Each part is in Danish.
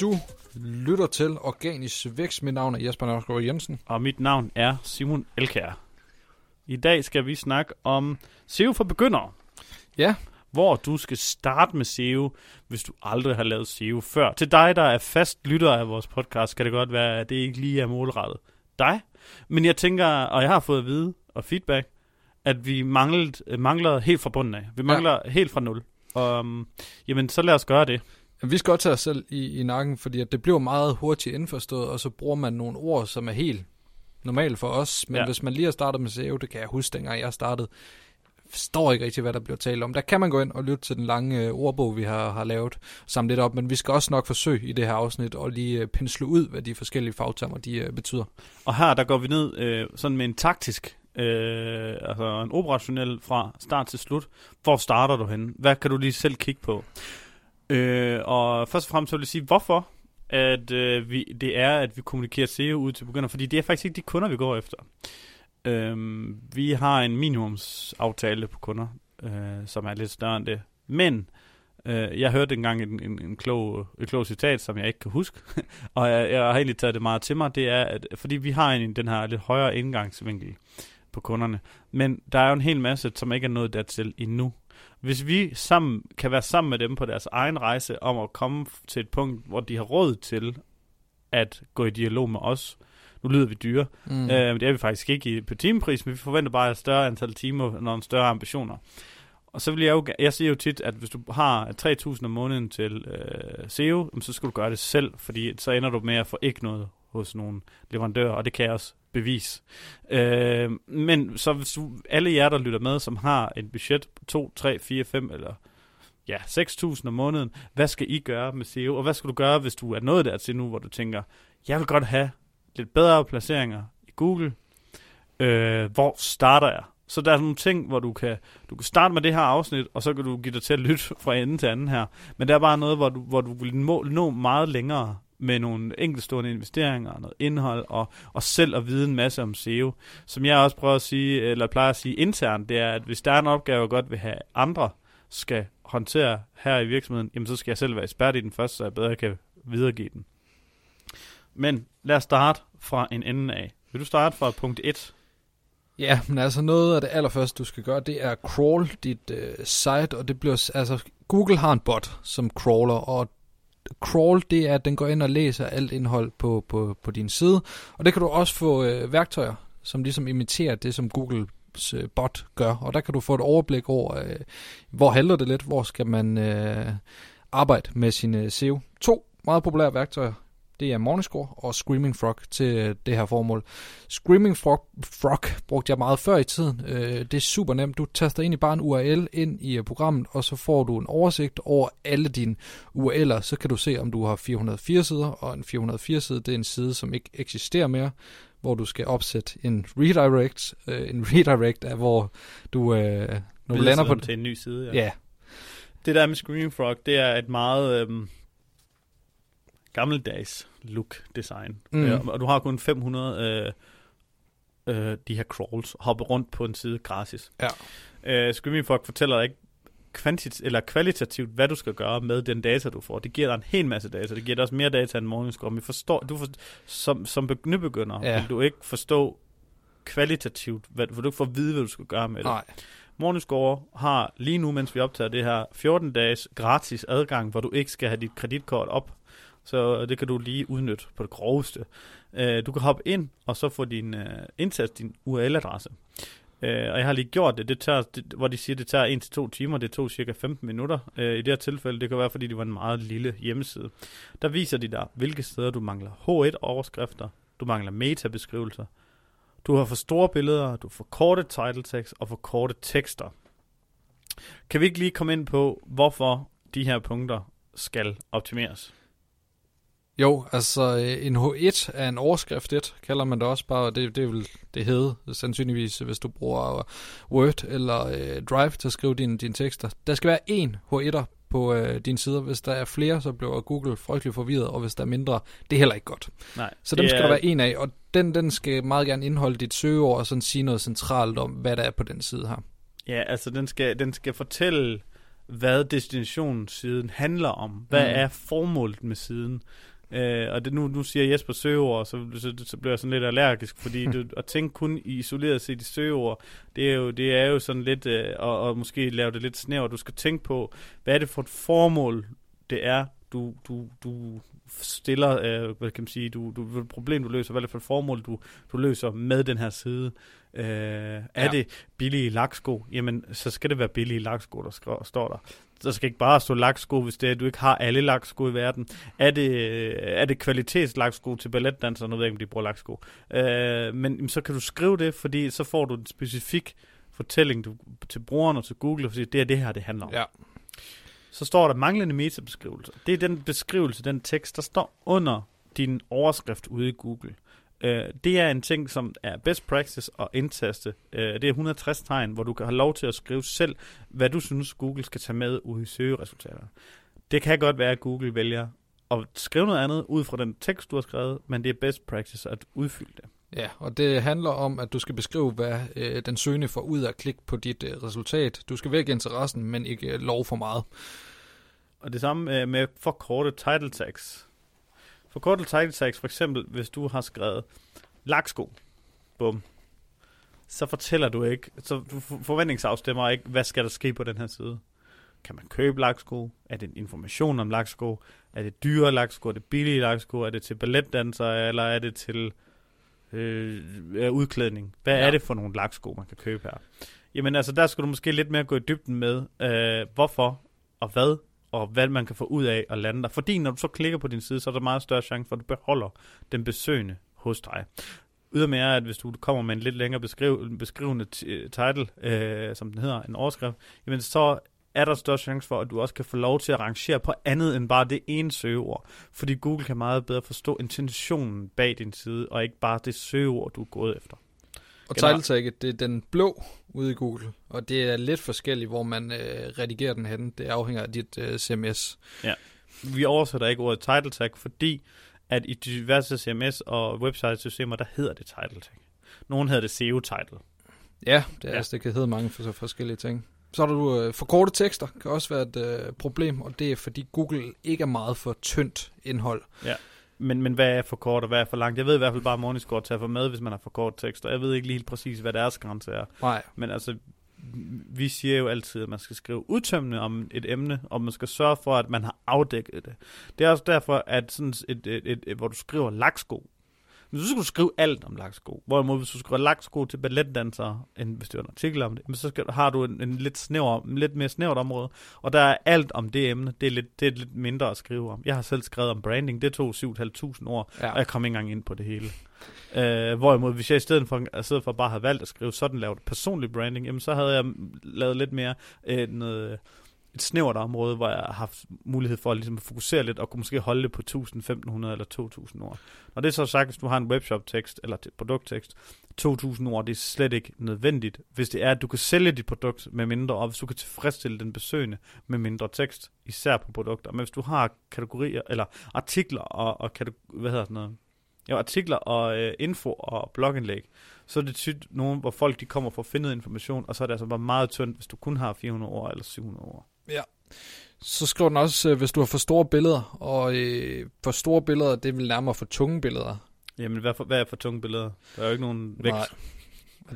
Du lytter til Organisk Vækst. Mit navn er Jesper Nørgaard Jensen. Og mit navn er Simon Elkær. I dag skal vi snakke om SEO for begyndere. Ja. Hvor du skal starte med SEO, hvis du aldrig har lavet SEO før. Til dig, der er fast lytter af vores podcast, kan det godt være, at det ikke lige er målrettet dig. Men jeg tænker, og jeg har fået at vide og feedback, at vi manglede, mangler helt fra bunden af. Vi mangler ja. helt fra nul. Og, um, jamen, så lad os gøre det. Vi skal godt tage os selv i, i nakken, fordi at det bliver meget hurtigt indforstået, og så bruger man nogle ord, som er helt normalt for os. Men ja. hvis man lige har startet med SEO, det kan jeg huske, dengang jeg startede, forstår ikke rigtig, hvad der bliver talt om. Der kan man gå ind og lytte til den lange øh, ordbog, vi har, har lavet, samle lidt op, men vi skal også nok forsøge i det her afsnit at lige øh, pensle ud, hvad de forskellige fagtermer de øh, betyder. Og her der går vi ned øh, sådan med en taktisk, øh, altså en operationel fra start til slut. Hvor starter du hen? Hvad kan du lige selv kigge på? Øh, og først og fremmest så vil jeg sige, hvorfor at øh, vi, det er, at vi kommunikerer SEO ud til begynder, fordi det er faktisk ikke de kunder, vi går efter. Øh, vi har en minimumsaftale på kunder, øh, som er lidt større end det. Men øh, jeg hørte engang en, en, en klog, et klog citat, som jeg ikke kan huske, og jeg, jeg har egentlig taget det meget til mig, det er, at fordi vi har en, den her lidt højere indgangsvinkel på kunderne, men der er jo en hel masse, som ikke er nået dertil endnu. Hvis vi sammen kan være sammen med dem på deres egen rejse om at komme til et punkt, hvor de har råd til at gå i dialog med os, nu lyder vi dyre, mm. øh, det er vi faktisk ikke i, på timepris, men vi forventer bare et større antal timer og nogle større ambitioner. Og så vil jeg jo, jeg siger jo tit, at hvis du har 3.000 om måneden til øh, SEO, så skal du gøre det selv, fordi så ender du med at få ikke noget hos nogle leverandører, og det kan jeg også bevis. Øh, men så hvis du, alle jer, der lytter med, som har et budget på 2, 3, 4, 5 eller ja, 6.000 om måneden, hvad skal I gøre med SEO? Og hvad skal du gøre, hvis du er nået dertil nu, hvor du tænker, jeg vil godt have lidt bedre placeringer i Google. Øh, hvor starter jeg? Så der er nogle ting, hvor du kan, du kan starte med det her afsnit, og så kan du give dig til at lytte fra ende til anden her. Men der er bare noget, hvor du, hvor du vil nå, nå meget længere med nogle enkeltstående investeringer og noget indhold, og, og selv at vide en masse om SEO. Som jeg også prøver at sige, eller plejer at sige internt, det er, at hvis der er en opgave, jeg godt vil have andre skal håndtere her i virksomheden, jamen så skal jeg selv være ekspert i den først, så jeg bedre kan videregive den. Men lad os starte fra en ende af. Vil du starte fra punkt 1? Ja, men altså noget af det allerførste, du skal gøre, det er crawl dit øh, site, og det bliver, altså Google har en bot, som crawler, og crawl, det er, at den går ind og læser alt indhold på, på, på din side. Og det kan du også få øh, værktøjer, som ligesom imiterer det, som Google øh, bot gør. Og der kan du få et overblik over, øh, hvor handler det lidt, hvor skal man øh, arbejde med sin øh, SEO. To meget populære værktøjer, det er Morningscore og Screaming Frog til øh, det her formål. Screaming Frog, Frog brugte jeg meget før i tiden. Øh, det er super nemt. Du taster ind i bare en URL ind i øh, programmet, og så får du en oversigt over alle dine URL'er. Så kan du se, om du har 404 sider, og en 404 side, det er en side, som ikke eksisterer mere hvor du skal opsætte en redirect. en redirect er, hvor du, når du lander på... til en ny side, ja. ja. Det der med Screaming Frog, det er et meget... Øhm gammeldags look design. Mm. Ja, og du har kun 500 øh, øh, de her crawls hoppe rundt på en side gratis. Ja. Øh, Screaming Frog fortæller dig ikke kvantit eller kvalitativt, hvad du skal gøre med den data, du får. Det giver dig en hel masse data. Det giver dig også mere data end Morningscore. Men forstår, du for, som, som nybegynder ja. vil du ikke forstå kvalitativt, hvad, vil du ikke få at vide, hvad du skal gøre med det. Nej. Morningscore har lige nu, mens vi optager det her, 14 dages gratis adgang, hvor du ikke skal have dit kreditkort op så det kan du lige udnytte på det groveste. Øh, du kan hoppe ind, og så få din, øh, uh, indsat din URL-adresse. Uh, øh, og jeg har lige gjort det, det tager, det, hvor de siger, det tager 1-2 timer, det tog cirka 15 minutter. Uh, I det her tilfælde, det kan være, fordi det var en meget lille hjemmeside. Der viser de dig, hvilke steder du mangler H1-overskrifter, du mangler metabeskrivelser, du har for store billeder, du får korte title text og for korte tekster. Kan vi ikke lige komme ind på, hvorfor de her punkter skal optimeres? Jo, altså øh, en H1 er en overskrift 1, kalder man det også bare, det, det vil det hedde sandsynligvis, hvis du bruger Word eller øh, Drive til at skrive dine, dine tekster. Der skal være én H1'er på øh, dine sider. Hvis der er flere, så bliver Google frygtelig forvirret, og hvis der er mindre, det er heller ikke godt. Nej, så dem skal er... der være en af, og den, den skal meget gerne indeholde dit søgeord og sådan sige noget centralt om, hvad der er på den side her. Ja, altså den skal, den skal fortælle hvad destinationssiden handler om. Hvad mm. er formålet med siden? Øh, og det, nu, nu siger Jesper søgeord, så, så, så bliver jeg sådan lidt allergisk, fordi du, at tænke kun i isoleret set i søgeord, det er jo, det er jo sådan lidt, øh, og, og måske lave det lidt snævert. Du skal tænke på, hvad er det for et formål, det er, du, du, du stiller, øh, hvad kan man sige, du, du, hvilket problem du løser, hvad er det for et formål, du, du løser med den her side. Øh, er Ja. det billige laksko? Jamen, så skal det være billige laksko, der står der. Der skal ikke bare stå laksko, hvis det er, at du ikke har alle laksko i verden. Er det, øh, er det kvalitetslaksko til balletdansere? Nu ved jeg ikke, om de bruger laksko. Øh, men så kan du skrive det, fordi så får du en specifik fortælling du, til brugeren og til Google, fordi det er det her, det handler om. Ja. Så står der manglende metabeskrivelse. Det er den beskrivelse, den tekst, der står under din overskrift ude i Google. Øh, det er en ting, som er best practice at indtaste. Øh, det er 160 tegn, hvor du kan have lov til at skrive selv, hvad du synes, Google skal tage med ude i søgeresultaterne. Det kan godt være, at Google vælger at skrive noget andet ud fra den tekst, du har skrevet, men det er best practice at udfylde det. Ja, og det handler om, at du skal beskrive, hvad øh, den søgende får ud af at klikke på dit øh, resultat. Du skal vække interessen, men ikke øh, lov for meget. Og det samme øh, med forkortet title tags. Forkortet title tags, for eksempel, hvis du har skrevet laksko, bum, så fortæller du ikke, så du forventningsafstemmer ikke, hvad skal der ske på den her side. Kan man købe laksko? Er det information om laksko? Er det dyre laksko? Er det billige laksko? Er det til balletdansere? Eller er det til øh, udklædning? Hvad Ja. er det for nogle laksko, man kan købe her? Jamen altså, der skal du måske lidt mere gå i dybden med, øh, hvorfor og hvad og hvad man kan få ud af at lande der. Fordi når du så klikker på din side, så er der meget større chance for, at du beholder den besøgende hos dig. Ydermere er, at hvis du kommer med en lidt længere beskriv, beskrivende title, øh, som den hedder, en overskrift, jamen så er der større chance for, at du også kan få lov til at rangere på andet end bare det ene søgeord. Fordi Google kan meget bedre forstå intentionen bag din side, og ikke bare det søgeord, du er gået efter. Og title tagget, det er den blå ude i Google, og det er lidt forskelligt, hvor man øh, redigerer den henne. Det afhænger af dit øh, CMS. Vi oversætter ikke ordet title tag, fordi at i diverse CMS og website-systemer, der hedder det title tag. Nogle hedder det SEO title. Ja, det, er, Ja. altså, det kan hedde mange for, så forskellige ting. Så har du øh, forkorte tekster, kan også være et øh, problem, og det er fordi Google ikke er meget for tyndt indhold. Men, men hvad er for kort og hvad er for langt? Jeg ved i hvert fald bare, at Morningscore tager for med, hvis man har for kort tekst, og jeg ved ikke lige helt præcis, hvad deres grænse er. Nej, Men altså, vi siger jo altid, at man skal skrive udtømmende om et emne, og man skal sørge for, at man har afdækket det. Det er også derfor, at sådan et, et, et, et hvor du skriver laksko, men så skal du skrive alt om laksko. Hvorimod, hvis du skriver laksko til balletdansere, end hvis det er en artikel om det, men så skal, har du en, en lidt, snæver, en lidt mere snævert område, og der er alt om det emne. Det er, lidt, det er lidt mindre at skrive om. Jeg har selv skrevet om branding, det tog 7.500 ord, ja. og jeg kom ikke engang ind på det hele. Øh, hvorimod, hvis jeg i stedet for, i stedet for bare havde valgt at skrive sådan lavet personlig branding, jamen så havde jeg lavet lidt mere øh, noget, et snævert område, hvor jeg har haft mulighed for ligesom at ligesom fokusere lidt, og kunne måske holde det på 1500 eller 2000 ord. Når det er så sagt, hvis du har en webshop-tekst, eller et produkttekst, 2000 ord, det er slet ikke nødvendigt, hvis det er, at du kan sælge dit produkt med mindre, og hvis du kan tilfredsstille den besøgende med mindre tekst, især på produkter. Men hvis du har kategorier, eller artikler og, og kategori, hvad hedder sådan noget, ja, artikler og øh, info og blogindlæg, så er det tit nogen, hvor folk de kommer for at finde information, og så er det altså bare meget tyndt, hvis du kun har 400 ord eller 700 ord. Så skriver den også, øh, hvis du har for store billeder, og øh, for store billeder, det vil nærmere for tunge billeder. Jamen, hvad, for, hvad er for tunge billeder? Der er jo ikke nogen vægt. Nej.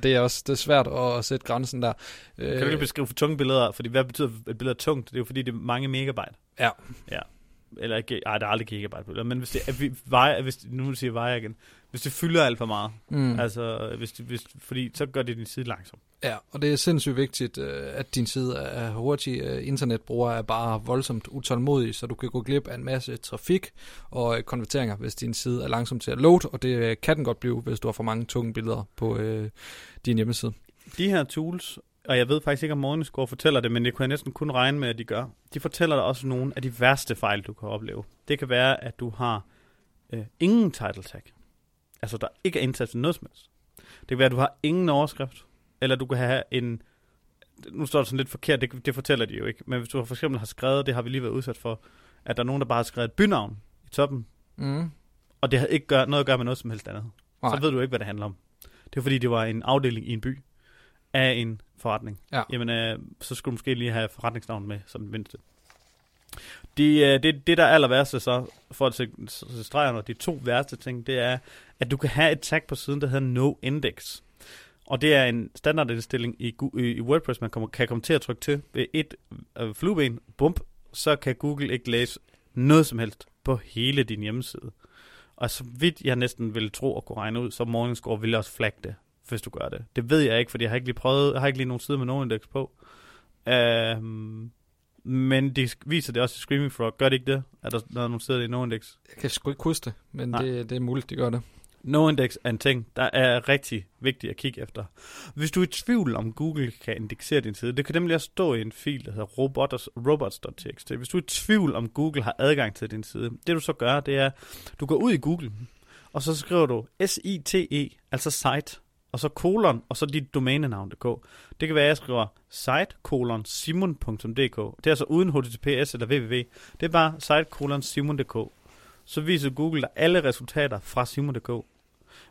Det er også det er svært at sætte grænsen der. Øh, Kan du lige beskrive for tunge billeder? Fordi hvad betyder et billede er tungt? Det er jo fordi, det er mange megabyte. Ja. Ja. Eller ej, der er aldrig gigabyte billeder. Men hvis det, er, vi- vejer, hvis, nu siger jeg vejer igen. Hvis det fylder alt for meget. Mm. Altså, hvis det, hvis, fordi så gør det din side langsom. Ja, og det er sindssygt vigtigt, øh, at din side er hurtig. Øh, Internetbrugere er bare voldsomt utålmodige, så du kan gå glip af en masse trafik og øh, konverteringer, hvis din side er langsom til at load, og det kan den godt blive, hvis du har for mange tunge billeder på øh, din hjemmeside. De her tools, og jeg ved faktisk ikke, om Morningscore fortæller det, men det kunne jeg næsten kun regne med, at de gør. De fortæller dig også nogle af de værste fejl, du kan opleve. Det kan være, at du har øh, ingen title tag. Altså, der ikke er indtastet noget som helst. Det kan være, at du har ingen overskrift, eller du kan have en... Nu står det sådan lidt forkert, det, det fortæller de jo ikke. Men hvis du for eksempel har skrevet, det har vi lige været udsat for, at der er nogen, der bare har skrevet et bynavn i toppen, Mm. og det har ikke gør, noget at gøre med noget som helst andet Nej. så ved du ikke, hvad det handler om. Det er fordi, det var en afdeling i en by. af en forretning, Ja. jamen, øh, så skulle du måske lige have forretningsnavn med som det mindste. Det, øh, det, det der er aller værste så, for at se, se de to værste ting, det er, at du kan have et tag på siden, der hedder no index. Og det er en standardindstilling i, i WordPress, man kommer, kan komme til at trykke til ved et øh, flueben, bump, så kan Google ikke læse noget som helst på hele din hjemmeside. Og så vidt jeg næsten vil tro at kunne regne ud, så Morningscore vil også flagge det, hvis du gør det. Det ved jeg ikke, fordi jeg har ikke lige prøvet, jeg har ikke lige nogen side med nogen indeks på. Øhm, men de viser det også i Screaming Frog. Gør det ikke det? Er der, der er nogle steder i NoIndex? Jeg kan sgu ikke huske det, men Nej. det, det er muligt, de gør det. NoIndex er en ting, der er rigtig vigtigt at kigge efter. Hvis du er i tvivl om Google kan indeksere din side, det kan nemlig også stå i en fil, der hedder robots, robots.txt. Hvis du er i tvivl om Google har adgang til din side, det du så gør, det er, du går ud i Google, og så skriver du S-I-T-E, altså site, og så kolon, og så dit domænenavn.dk. Det kan være, at jeg skriver site kolon simon.dk. Det er altså uden HTTPS eller www. Det er bare site kolon simon.dk. Så viser Google dig alle resultater fra simon.dk.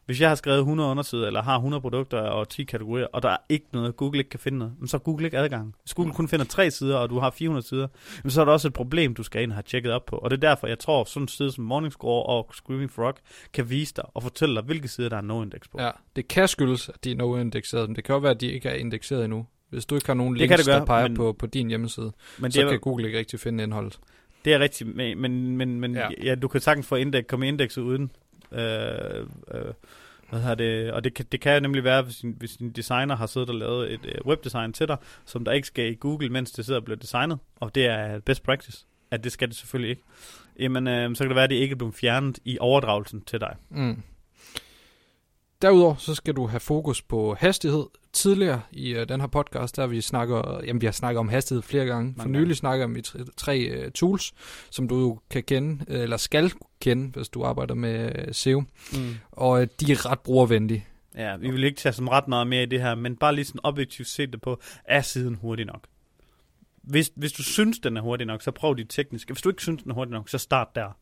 Hvis jeg har skrevet 100 undersider, eller har 100 produkter og 10 kategorier, og der er ikke noget, Google ikke kan finde noget, så har Google ikke adgang. Hvis Google kun finder tre sider, og du har 400 sider, så er der også et problem, du skal ind og have tjekket op på. Og det er derfor, jeg tror, sådan en side som Morningscore og Screaming Frog kan vise dig og fortælle dig, hvilke sider der er no-index på. Ja, det kan skyldes, at de er no-indekseret, men det kan også være, at de ikke er indekseret endnu. Hvis du ikke har nogen Det links, kan det der gøre, peger men- på, på din hjemmeside, Men så det er, kan Google ikke rigtig finde indholdet. Det er rigtigt, men, men, men, ja. ja, du kan sagtens få indeks, komme i indekset uden. Øh, øh, hvad hedder det? Og det kan, det kan nemlig være, hvis din, hvis din designer har siddet og lavet et øh, webdesign til dig, som der ikke skal i Google, mens det sidder og bliver designet, og det er best practice, at det skal det selvfølgelig ikke. Jamen, øh, så kan det være, at det ikke er blevet fjernet i overdragelsen til dig. Mm. Derudover så skal du have fokus på hastighed. Tidligere i uh, den her podcast, der vi snakker, jamen vi har snakket om hastighed flere gange. For Mange nylig snakker vi tre, tre uh, tools, som du jo kan kende, øh, eller skal kende, hvis du arbejder med uh, SEO. Mm. Og uh, de er ret brugervenlige. Ja, vi vil ikke tage som ret meget mere i det her, men bare lige sådan objektivt se det på, er siden hurtig nok? Hvis, hvis du synes, den er hurtig nok, så prøv de tekniske. Hvis du ikke synes, den er hurtig nok, så start der.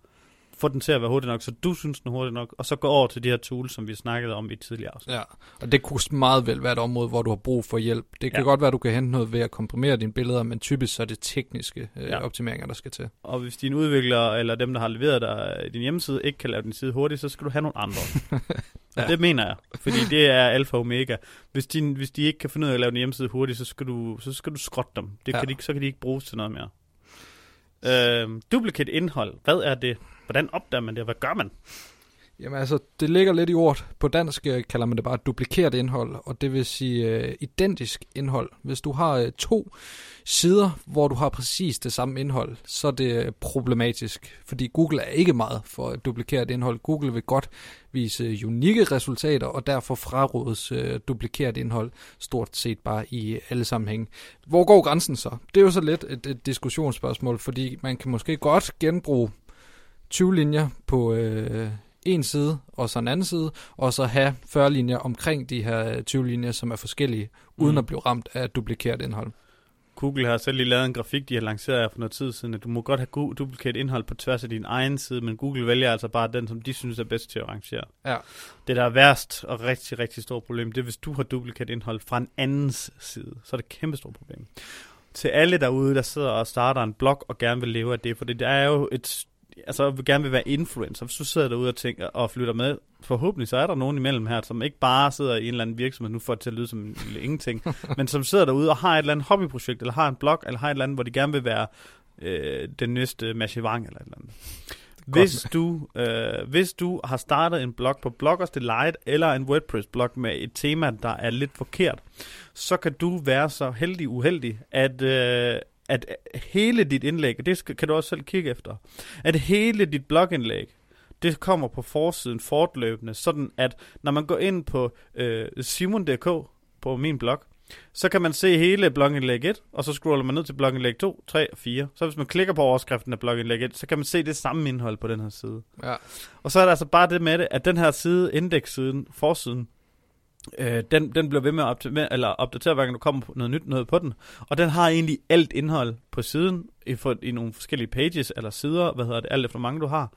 Få den til at være hurtig nok, så du synes, den er hurtig nok, og så gå over til de her tools, som vi snakkede om i tidligere afsnit. Ja, og det kunne meget vel være et område, hvor du har brug for hjælp. Det kan Ja. godt være, at du kan hente noget ved at komprimere dine billeder, men typisk så er det tekniske øh, Ja. optimeringer, der skal til. Og hvis din udvikler, eller dem, der har leveret dig din hjemmeside, ikke kan lave din side hurtigt, så skal du have nogle andre. ja. Det mener jeg, fordi det er alfa og omega. Hvis de, hvis de ikke kan finde ud af at lave din hjemmeside hurtigt, så skal du, så skal du skrotte dem. Det Ja. kan de, ikke- så kan de ikke bruges til noget mere. Øhm, duplicate indhold, hvad er det? Hvordan opdager man det, og hvad gør man? Jamen altså, det ligger lidt i ordet. På dansk øh, kalder man det bare duplikeret indhold, og det vil sige øh, identisk indhold. Hvis du har øh, to sider, hvor du har præcis det samme indhold, så er det øh, problematisk, fordi Google er ikke meget for duplikeret indhold. Google vil godt vise øh, unikke resultater, og derfor frarådes øh, duplikeret indhold stort set bare i alle sammenhænge. Hvor går grænsen så? Det er jo så lidt et, et diskussionsspørgsmål, fordi man kan måske godt genbruge 20 linjer på øh, en side, og så en anden side, og så have 40 linjer omkring de her 20 linjer, som er forskellige, uden Mm. at blive ramt af duplikeret indhold. Google har selv lige lavet en grafik, de har lanceret her for noget tid siden, at du må godt have duplicate indhold på tværs af din egen side, men Google vælger altså bare den, som de synes er bedst til at rangere. Ja. Det, der er værst og rigtig, rigtig stort problem, det er, hvis du har duplicate indhold fra en andens side. Så er det et kæmpe stort problem. Til alle derude, der sidder og starter en blog og gerne vil leve af det, for det er jo et altså gerne vil være influencer, hvis du sidder derude og tænker og flytter med, forhåbentlig så er der nogen imellem her, som ikke bare sidder i en eller anden virksomhed, nu får det til at lyde som en lille ingenting, men som sidder derude og har et eller andet hobbyprojekt, eller har en blog, eller har et eller andet, hvor de gerne vil være øh, den næste Machivang eller et eller andet. Hvis du, øh, hvis du har startet en blog på Bloggers Delight eller en WordPress-blog med et tema, der er lidt forkert, så kan du være så heldig uheldig, at, øh, at hele dit indlæg, og det skal, kan du også selv kigge efter, at hele dit blogindlæg, det kommer på forsiden fortløbende, sådan at når man går ind på øh, simon.dk på min blog, så kan man se hele blogindlæg 1, og så scroller man ned til blogindlæg 2, 3 og 4. Så hvis man klikker på overskriften af blogindlæg 1, så kan man se det samme indhold på den her side. Ja. Og så er der altså bare det med det, at den her side, indekssiden, forsiden, øh, den, den bliver ved med at optimere, eller opdatere, hver gang du kommer på noget nyt noget på den. Og den har egentlig alt indhold på siden, i, for, i nogle forskellige pages eller sider, hvad hedder det, alt efter mange du har.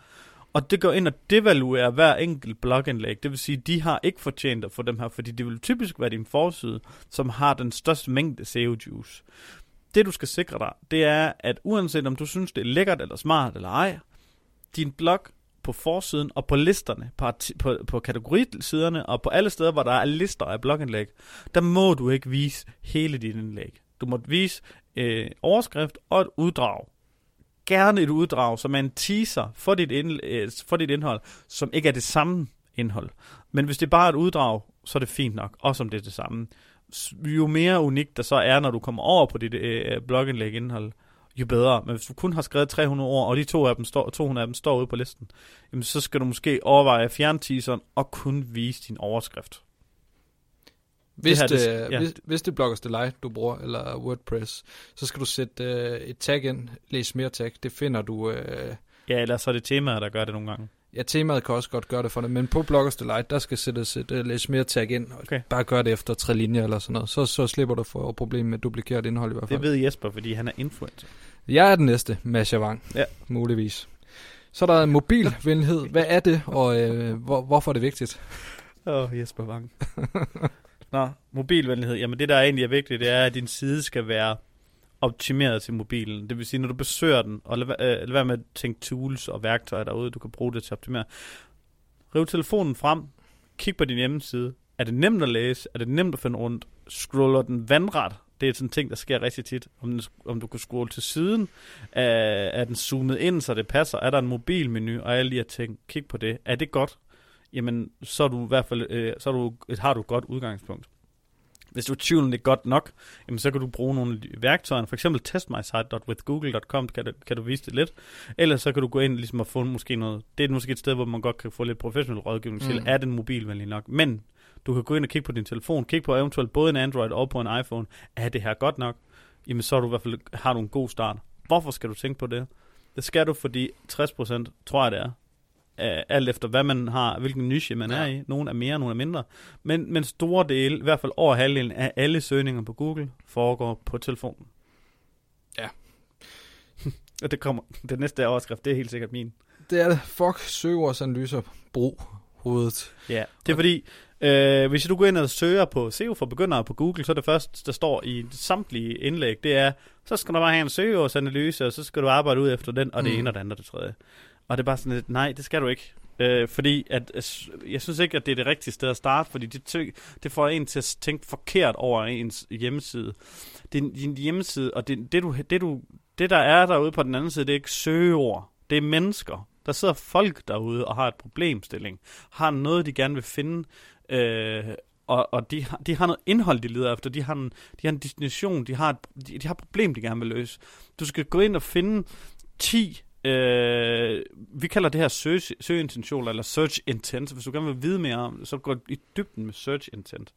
Og det går ind og devaluerer hver enkelt blogindlæg. Det vil sige, de har ikke fortjent at få dem her, fordi det vil typisk være din forside, som har den største mængde SEO-juice. Det du skal sikre dig, det er, at uanset om du synes, det er lækkert eller smart eller ej, din blog på forsiden og på listerne, på, på, på kategorisiderne og på alle steder, hvor der er lister af blogindlæg, der må du ikke vise hele dit indlæg. Du må vise øh, overskrift og et uddrag. Gerne et uddrag, som er en teaser for dit, ind, øh, for dit indhold, som ikke er det samme indhold. Men hvis det bare er et uddrag, så er det fint nok, også om det er det samme. Jo mere unikt der så er, når du kommer over på dit øh, blogindlæg indhold, jo bedre. Men hvis du kun har skrevet 300 ord, og de to af dem står, 200 af dem står ude på listen, jamen så skal du måske overveje at fjerne teaseren og kun vise din overskrift. Hvis det, det, ja. hvis, hvis det Bloggers Delight, du bruger, eller WordPress, så skal du sætte øh, et tag ind, læs mere tag. Det finder du... Øh, ja, eller så er det temaet, der gør det nogle gange. Ja, temaet kan også godt gøre det for dig, men på Bloggers Delight, der skal sættes et uh, læs mere tag ind, og okay. bare gør det efter tre linjer eller sådan noget. Så, så slipper du for problemet med duplikeret indhold i hvert fald. Det ved Jesper, fordi han er influencer. Jeg er den næste, Masha Wang, ja. muligvis. Så er der mobilvenlighed. Hvad er det, og øh, hvor, hvorfor er det vigtigt? Åh, oh, Jesper Wang. Nå, mobilvenlighed. Jamen det, der egentlig er vigtigt, det er, at din side skal være optimeret til mobilen. Det vil sige, når du besøger den, og lad, øh, lad være med at tænke tools og værktøjer derude, du kan bruge det til at optimere. Riv telefonen frem, kig på din hjemmeside. Er det nemt at læse? Er det nemt at finde rundt? Scroller den vandret? Det er sådan en ting, der sker rigtig tit. Om, den, om du kan scrolle til siden, er, er den zoomet ind, så det passer? Er der en mobilmenu og alle de her ting? Kig på det. Er det godt? Jamen, så er du i hvert fald, øh, så er du, har du et godt udgangspunkt. Hvis du tvivler det godt nok, jamen så kan du bruge nogle værktøjer. For eksempel testmysite.withgoogle.com kan, du, kan du vise det lidt. Ellers så kan du gå ind ligesom og få måske noget. Det er måske et sted, hvor man godt kan få lidt professionel rådgivning til. Mm. Er den mobilvenlig nok? Men du kan gå ind og kigge på din telefon. Kig på eventuelt både en Android og på en iPhone. Er det her godt nok? Jamen så er du i hvert fald, har du en god start. Hvorfor skal du tænke på det? Det skal du, fordi 60% tror jeg det er, alt efter hvad man har, hvilken niche man ja. er i. Nogle er mere, nogle er mindre. Men, men store dele, i hvert fald over halvdelen af alle søgninger på Google, foregår på telefonen. Ja. Og det kommer, det næste overskrift, det er helt sikkert min. Det er det. Fuck søgeordsanalyser. Brug hovedet. Ja, det er fordi, øh, hvis du går ind og søger på SEO for begyndere på Google, så er det først, der står i samtlige indlæg, det er, så skal du bare have en søgeordsanalyse, og så skal du arbejde ud efter den, og det mm. ene og det andet og det tredje. Og det er bare sådan lidt, nej, det skal du ikke. Øh, fordi at, jeg synes ikke, at det er det rigtige sted at starte, fordi det, tø, det får en til at tænke forkert over ens hjemmeside. Din, din hjemmeside, og det, det, du, det, du, det der er derude på den anden side, det er ikke søgeord. Det er mennesker. Der sidder folk derude og har et problemstilling. Har noget, de gerne vil finde. Øh, og, og de, har, de har noget indhold, de leder efter. De har en, de har en destination. De har, et, de, de har et problem, de gerne vil løse. Du skal gå ind og finde 10 Øh, vi kalder det her søge, søgeintention, eller search intent. Hvis du gerne vil vide mere om så gå i dybden med search intent.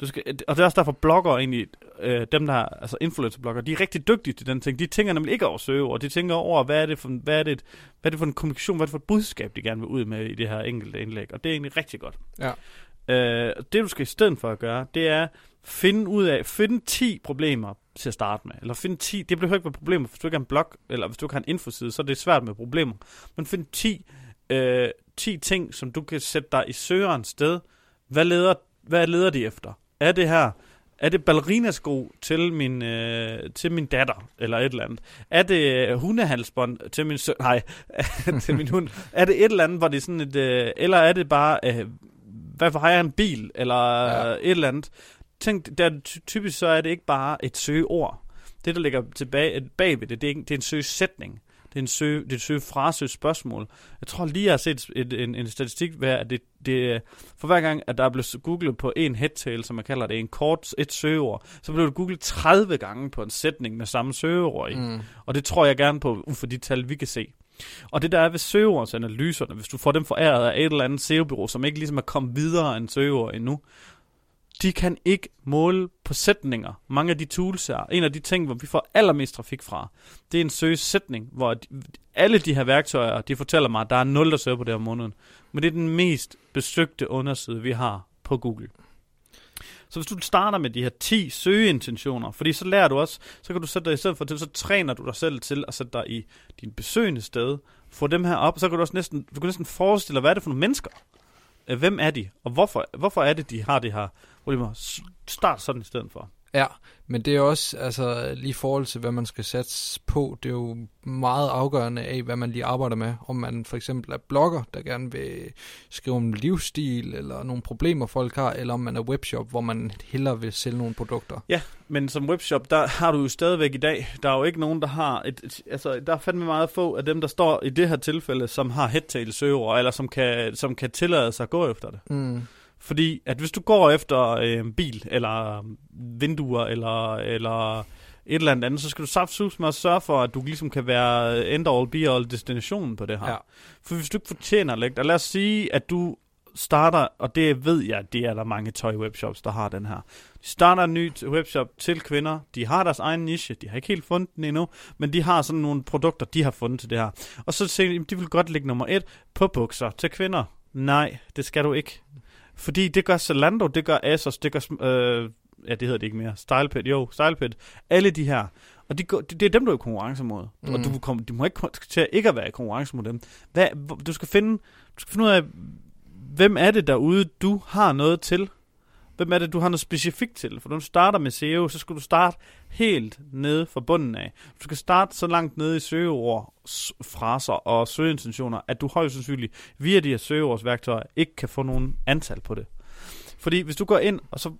Du skal, og det er også derfor blogger egentlig, øh, dem der altså influencer-blogger, de er rigtig dygtige til den ting. De tænker nemlig ikke over og de tænker over, hvad er det for, hvad er det, hvad er det for en kommunikation, hvad er det for et budskab, de gerne vil ud med i det her enkelte indlæg. Og det er egentlig rigtig godt. Ja. Øh, det du skal i stedet for at gøre, det er finde ud af, finde 10 problemer til at starte med. Eller finde 10, det behøver ikke være problemer, hvis du ikke har en blog, eller hvis du ikke har en infoside, så er det svært med problemer. Men find 10, øh, 10 ting, som du kan sætte dig i søgerens sted. Hvad leder, hvad leder de efter? Er det her, er det ballerinasko til min, øh, til min datter, eller et eller andet? Er det øh, hundehalsbånd til min søn? Nej, til min hund. Er det et eller andet, hvor det er sådan et... Øh, eller er det bare... Øh, hvad har jeg en bil, eller ja. et eller andet tænk, der, typisk så er det ikke bare et søgeord. Det, der ligger tilbage bagved det, det er, det er en søgesætning. Det er en søge, det er et søgefrase, et spørgsmål. Jeg tror lige, jeg har set et, en, en statistik, hvor at det, det, for hver gang, at der er blevet googlet på en headtail, som man kalder det, en kort, et søgeord, så blev det googlet 30 gange på en sætning med samme søgeord i. Mm. Og det tror jeg gerne på, ud for de tal, vi kan se. Og det der er ved søgeordsanalyserne, hvis du får dem foræret af et eller andet SEO-bureau, som ikke ligesom er kommet videre end søgeord endnu, de kan ikke måle på sætninger. Mange af de tools er, en af de ting, hvor vi får allermest trafik fra, det er en søgesætning, hvor alle de her værktøjer, de fortæller mig, at der er nul, der søger på det her måned. Men det er den mest besøgte underside, vi har på Google. Så hvis du starter med de her 10 søgeintentioner, fordi så lærer du også, så kan du sætte dig i stedet for til, så træner du dig selv til at sætte dig i din besøgende sted, få dem her op, så kan du også næsten, du kan næsten forestille dig, hvad er det for nogle mennesker? Øh, hvem er de? Og hvorfor, hvorfor er det, de har det her problemer? Start sådan i stedet for. Ja, men det er også, altså lige i forhold til, hvad man skal satse på, det er jo meget afgørende af, hvad man lige arbejder med. Om man for eksempel er blogger, der gerne vil skrive om livsstil, eller nogle problemer folk har, eller om man er webshop, hvor man hellere vil sælge nogle produkter. Men som webshop, der har du jo stadigvæk i dag, der er jo ikke nogen, der har et, et altså der er fandme meget få af dem, der står i det her tilfælde, som har headtail søger, eller som kan, som kan tillade sig at gå efter det. Mm. Fordi at hvis du går efter øh, en bil, eller vinduer, eller, eller et eller andet så skal du saftsus med at sørge for, at du ligesom kan være end all be all destinationen på det her. Ja. For hvis du ikke fortjener lægge dig, lad os sige, at du starter, og det ved jeg, det er der mange tøj-webshops, der har den her. De starter en ny webshop til kvinder, de har deres egen niche, de har ikke helt fundet den endnu, men de har sådan nogle produkter, de har fundet til det her. Og så siger de, "Jamen, de vil godt lægge nummer et på bukser til kvinder. Nej, det skal du ikke. Fordi det gør Zalando, det gør Asos, det gør, øh, ja det hedder det ikke mere, StylePit, jo, StylePit, alle de her. Og de, det, det er dem, du er i konkurrence mod. Mm. Og Mm. du, kommer, du må ikke til ikke at være i konkurrence mod dem. Hvad, du, skal finde, du skal finde ud af, hvem er det derude, du har noget til? Hvem er det, du har noget specifikt til? For når du starter med SEO, så skal du starte helt nede fra bunden af. Du skal starte så langt nede i søgeord, fraser og søgeintentioner, at du højst sandsynligt via de her søgeordsværktøjer ikke kan få nogen antal på det. Fordi hvis du går ind, og så,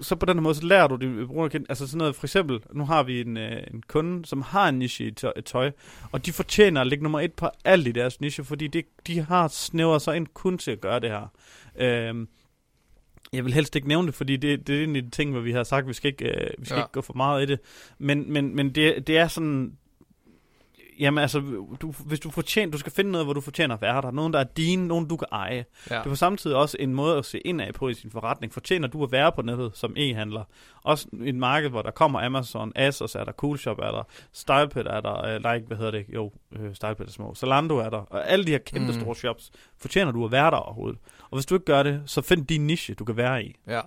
så på den her måde, så lærer du det brugerkendt. Altså sådan noget, for eksempel, nu har vi en, øh, en kunde, som har en niche i tøj, tøj, og de fortjener at ligge nummer et på alt i deres niche, fordi det, de har snævret sig ind kun til at gøre det her. Øhm, jeg vil helst ikke nævne det, fordi det, det er en af de ting, hvor vi har sagt, at vi skal ikke, øh, vi skal Ja. ikke gå for meget i det. Men, men, men det, det er sådan... Jamen altså, du, hvis du fortjener, du skal finde noget, hvor du fortjener at være der. Nogen, der er dine, nogen du kan eje. Ja. Det er på samtidig også en måde at se indad på i sin forretning. Fortjener du at være på nettet som e-handler? Også et marked, hvor der kommer Amazon, Asos er der, Coolshop er der, StylePit er der, øh, nej, hvad hedder det? Jo, øh, StylePit er små. Zalando er der, og alle de her kæmpe Mm. store shops. Fortjener du at være der overhovedet? Og hvis du ikke gør det, så find din niche, du kan være i. Ja.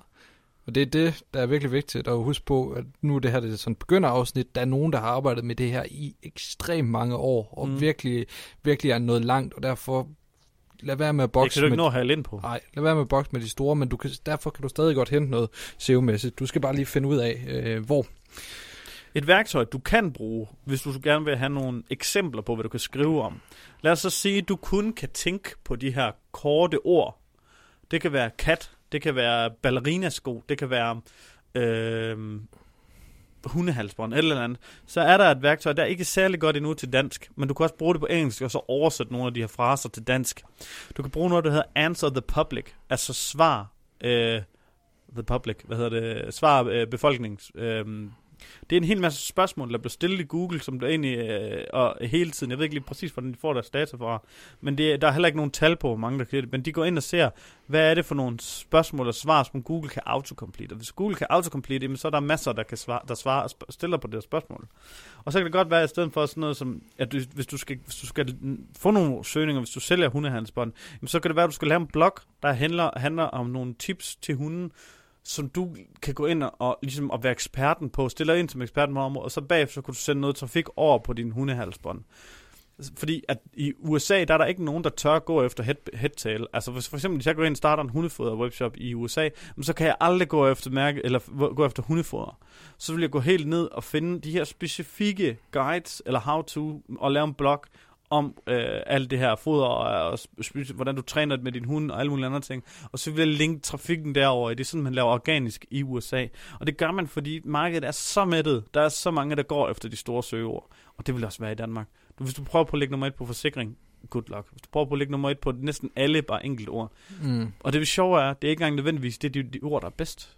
Og det er det, der er virkelig vigtigt at huske på, at nu er det her det er sådan et begynderafsnit. Der er nogen, der har arbejdet med det her i ekstremt mange år, og Mm. virkelig, virkelig er nået langt, og derfor lad være med at Det bokse kan du ikke med... nå at have ind på. Nej, lad være med at bokse med de store, men du kan, derfor kan du stadig godt hente noget SEO-mæssigt. Du skal bare lige finde ud af, øh, hvor. Et værktøj, du kan bruge, hvis du gerne vil have nogle eksempler på, hvad du kan skrive om. Lad os så sige, at du kun kan tænke på de her korte ord. Det kan være kat, det kan være ballerinasko, det kan være øh, hundehalsbånd, eller andet. Så er der et værktøj, der er ikke særlig godt endnu til dansk, men du kan også bruge det på engelsk, og så oversætte nogle af de her fraser til dansk. Du kan bruge noget, der hedder Answer the Public, altså svar øh, the public, hvad hedder det, svar øh, befolknings, øh, det er en hel masse spørgsmål, der bliver stillet i Google, som der egentlig, øh, og hele tiden, jeg ved ikke lige præcis, hvordan de får deres data fra, men det, der er heller ikke nogen tal på, hvor mange der kan det, men de går ind og ser, hvad er det for nogle spørgsmål og svar, som Google kan autocomplete. Og hvis Google kan autocomplete, jamen, så er der masser, der, kan svare, der svarer, stiller på det her spørgsmål. Og så kan det godt være, at i stedet for sådan noget som, at du, hvis, du skal, hvis du skal få nogle søgninger, hvis du sælger hundehandelsbånd, jamen, så kan det være, at du skal lave en blog, der handler, handler om nogle tips til hunden, som du kan gå ind og, ligesom at være eksperten på, stille dig ind som eksperten på området, og så bagefter så kan du sende noget trafik over på din hundehalsbånd. Fordi at i USA, der er der ikke nogen, der tør gå efter head, headtail. Altså hvis for eksempel, hvis jeg går ind og starter en hundefoder webshop i USA, så kan jeg aldrig gå efter mærke, eller gå efter hundefoder. Så vil jeg gå helt ned og finde de her specifikke guides, eller how to, og lave en blog om øh, alt det her foder, og, og hvordan du træner med din hund, og alle mulige andre ting. Og så vil jeg linke trafikken derover. Det er sådan, man laver organisk i USA. Og det gør man, fordi markedet er så mættet. Der er så mange, der går efter de store søgeord. Og det vil også være i Danmark. Du, hvis du prøver på at lægge nummer et på forsikring, good luck. Hvis du prøver på at lægge nummer et på næsten alle bare enkelt ord. Mm. Og det sjove er, det er ikke engang nødvendigvis, det er de, de ord, der er bedst.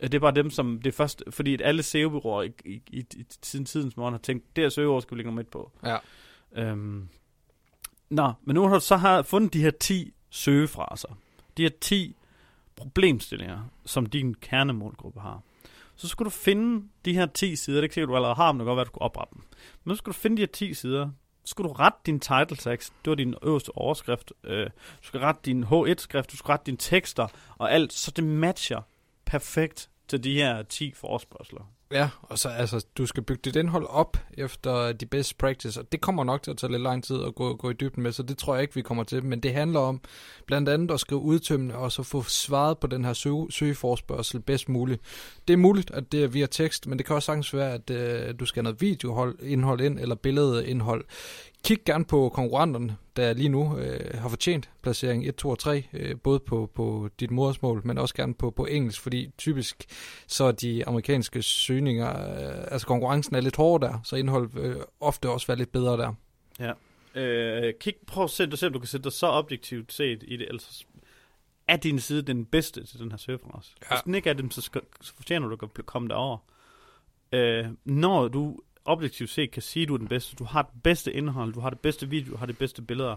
Øh, Det er bare dem, som det først, fordi at alle SEO-byråer i, i, i, i siden tidens morgen har tænkt, det her søgeord skal vi lægge nummer et på. Ja. Øhm. Nå, men nu har du så har fundet de her 10 søgefraser. De her 10 problemstillinger, som din kernemålgruppe har. Så skal du finde de her 10 sider. Det kan sikkert, du allerede har men Det kan godt være, at du skal oprette dem. Men nu skal du finde de her 10 sider. Så skal du rette din title text. Det var din øverste overskrift. Øh, Du skal rette din H1-skrift. Du skal rette dine tekster og alt, så det matcher perfekt til de her 10 forspørgseler, Ja, og så altså, du skal bygge dit indhold op efter de best practice, og det kommer nok til at tage lidt lang tid at gå, gå i dybden med, så det tror jeg ikke, vi kommer til. Men det handler om blandt andet at skrive udtømmende, og så få svaret på den her søge, søgeforspørgsel bedst muligt. Det er muligt, at det er via tekst, men det kan også sagtens være, at øh, du skal have noget videoindhold ind, eller billedindhold. Kig gerne på konkurrenterne, der lige nu øh, har fortjent placering 1, 2 og 3, øh, både på, på dit modersmål, men også gerne på, på engelsk, fordi typisk så er de amerikanske søgninger, øh, altså konkurrencen er lidt hårdere der, så indhold øh, ofte også være lidt bedre der. Ja. Øh, kig, prøv at se, du, se, om du kan sætte dig så objektivt set i det, ellers er din side den bedste til den her søgeforance. Ja. Hvis den ikke er dem, så, skal, så fortjener du at komme derover. Øh, når du objektivt set kan sige, at du er den bedste, du har det bedste indhold, du har det bedste video, du har det bedste billeder,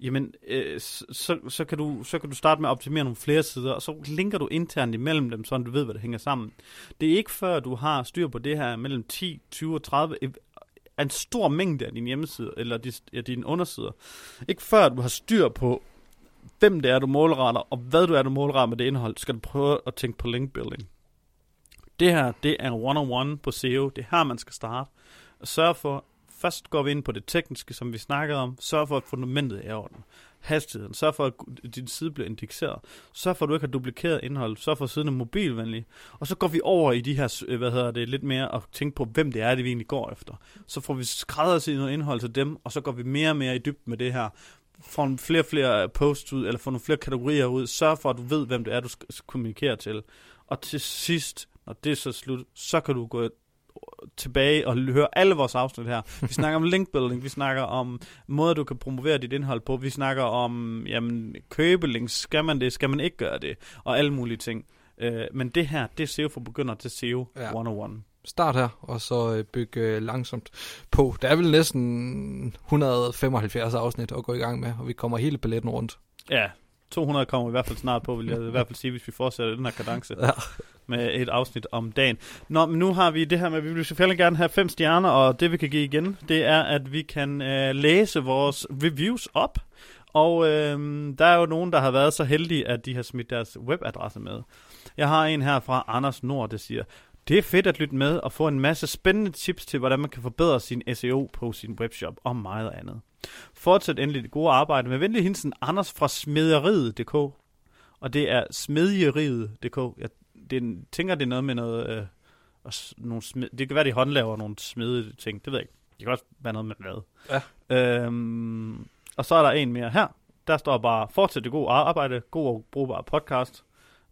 jamen, øh, så, så, kan du, så kan du starte med at optimere nogle flere sider, og så linker du internt imellem dem, så du ved, hvad det hænger sammen. Det er ikke før, du har styr på det her mellem 10, 20 og 30, en stor mængde af din hjemmeside, eller din, ja, dine undersider. Ikke før du har styr på, hvem det er, du målretter, og hvad du er, du målretter med det indhold, skal du prøve at tænke på link building. Det her, det er one-on-one på SEO. Det er her, man skal starte. Sørg for, først går vi ind på det tekniske, som vi snakkede om. Sørg for, at fundamentet er i orden. Hastigheden. Sørg for, at din side bliver indekseret. Sørg for, at du ikke har duplikeret indhold. Sørg for, at siden er mobilvenlig. Og så går vi over i de her, øh, hvad hedder det, lidt mere og tænke på, hvem det er, det vi egentlig går efter. Så får vi skræddersyet noget indhold til dem, og så går vi mere og mere i dybden med det her får flere og flere øh, posts ud, eller får nogle flere kategorier ud. Sørg for, at du ved, hvem det er, du skal kommunikere til. Og til sidst, når det er så slut, så kan du gå tilbage og høre alle vores afsnit her. Vi snakker om linkbuilding, vi snakker om måder, du kan promovere dit indhold på, vi snakker om jamen, købelinks, skal man det, skal man ikke gøre det, og alle mulige ting. Uh, men det her, det er SEO for begynder til SEO ja. 101 start her, og så øh, bygge øh, langsomt på. Der er vel næsten 175 afsnit at gå i gang med, og vi kommer hele paletten rundt. Ja, 200 kommer i hvert fald snart på, vil jeg i hvert fald sige, hvis vi fortsætter den her kadence. Ja med et afsnit om dagen. Nå, men nu har vi det her med, at vi vil selvfølgelig gerne have fem stjerner, og det vi kan give igen, det er, at vi kan øh, læse vores reviews op. Og øh, der er jo nogen, der har været så heldige, at de har smidt deres webadresse med. Jeg har en her fra Anders Nord, der siger, det er fedt at lytte med og få en masse spændende tips til, hvordan man kan forbedre sin SEO på sin webshop og meget andet. Fortsæt endelig det gode arbejde med venlig hilsen Anders fra smederiet.dk. Og det er smedjeriet.dk. Jeg det, tænker, det er noget med noget... Øh, og nogle smed, det kan være, de håndlaver nogle smede ting. Det ved jeg ikke. Det kan også være noget med mad. Ja. Øhm, og så er der en mere her. Der står bare, fortsæt det gode arbejde, god og brugbar podcast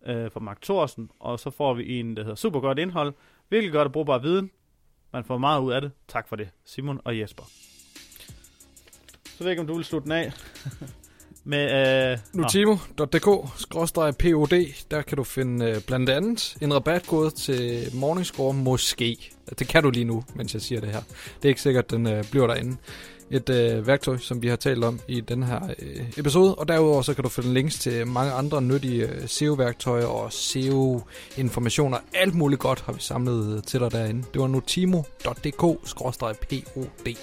øh, fra Mark Thorsen. Og så får vi en, der hedder super godt indhold. Virkelig godt og brugbar viden. Man får meget ud af det. Tak for det, Simon og Jesper. Så ved jeg ikke, om du vil slutte den af. Med, øh, Nutimo.dk-pod, der kan du finde øh, blandt andet en rabatkode til Morningscore, måske. Det kan du lige nu, mens jeg siger det her. Det er ikke sikkert, den øh, bliver derinde. Et øh, værktøj, som vi har talt om i den her øh, episode. Og derudover så kan du finde links til mange andre nyttige øh, SEO-værktøjer og SEO-informationer. Alt muligt godt har vi samlet øh, til dig derinde. Det var nutimo.dk-pod.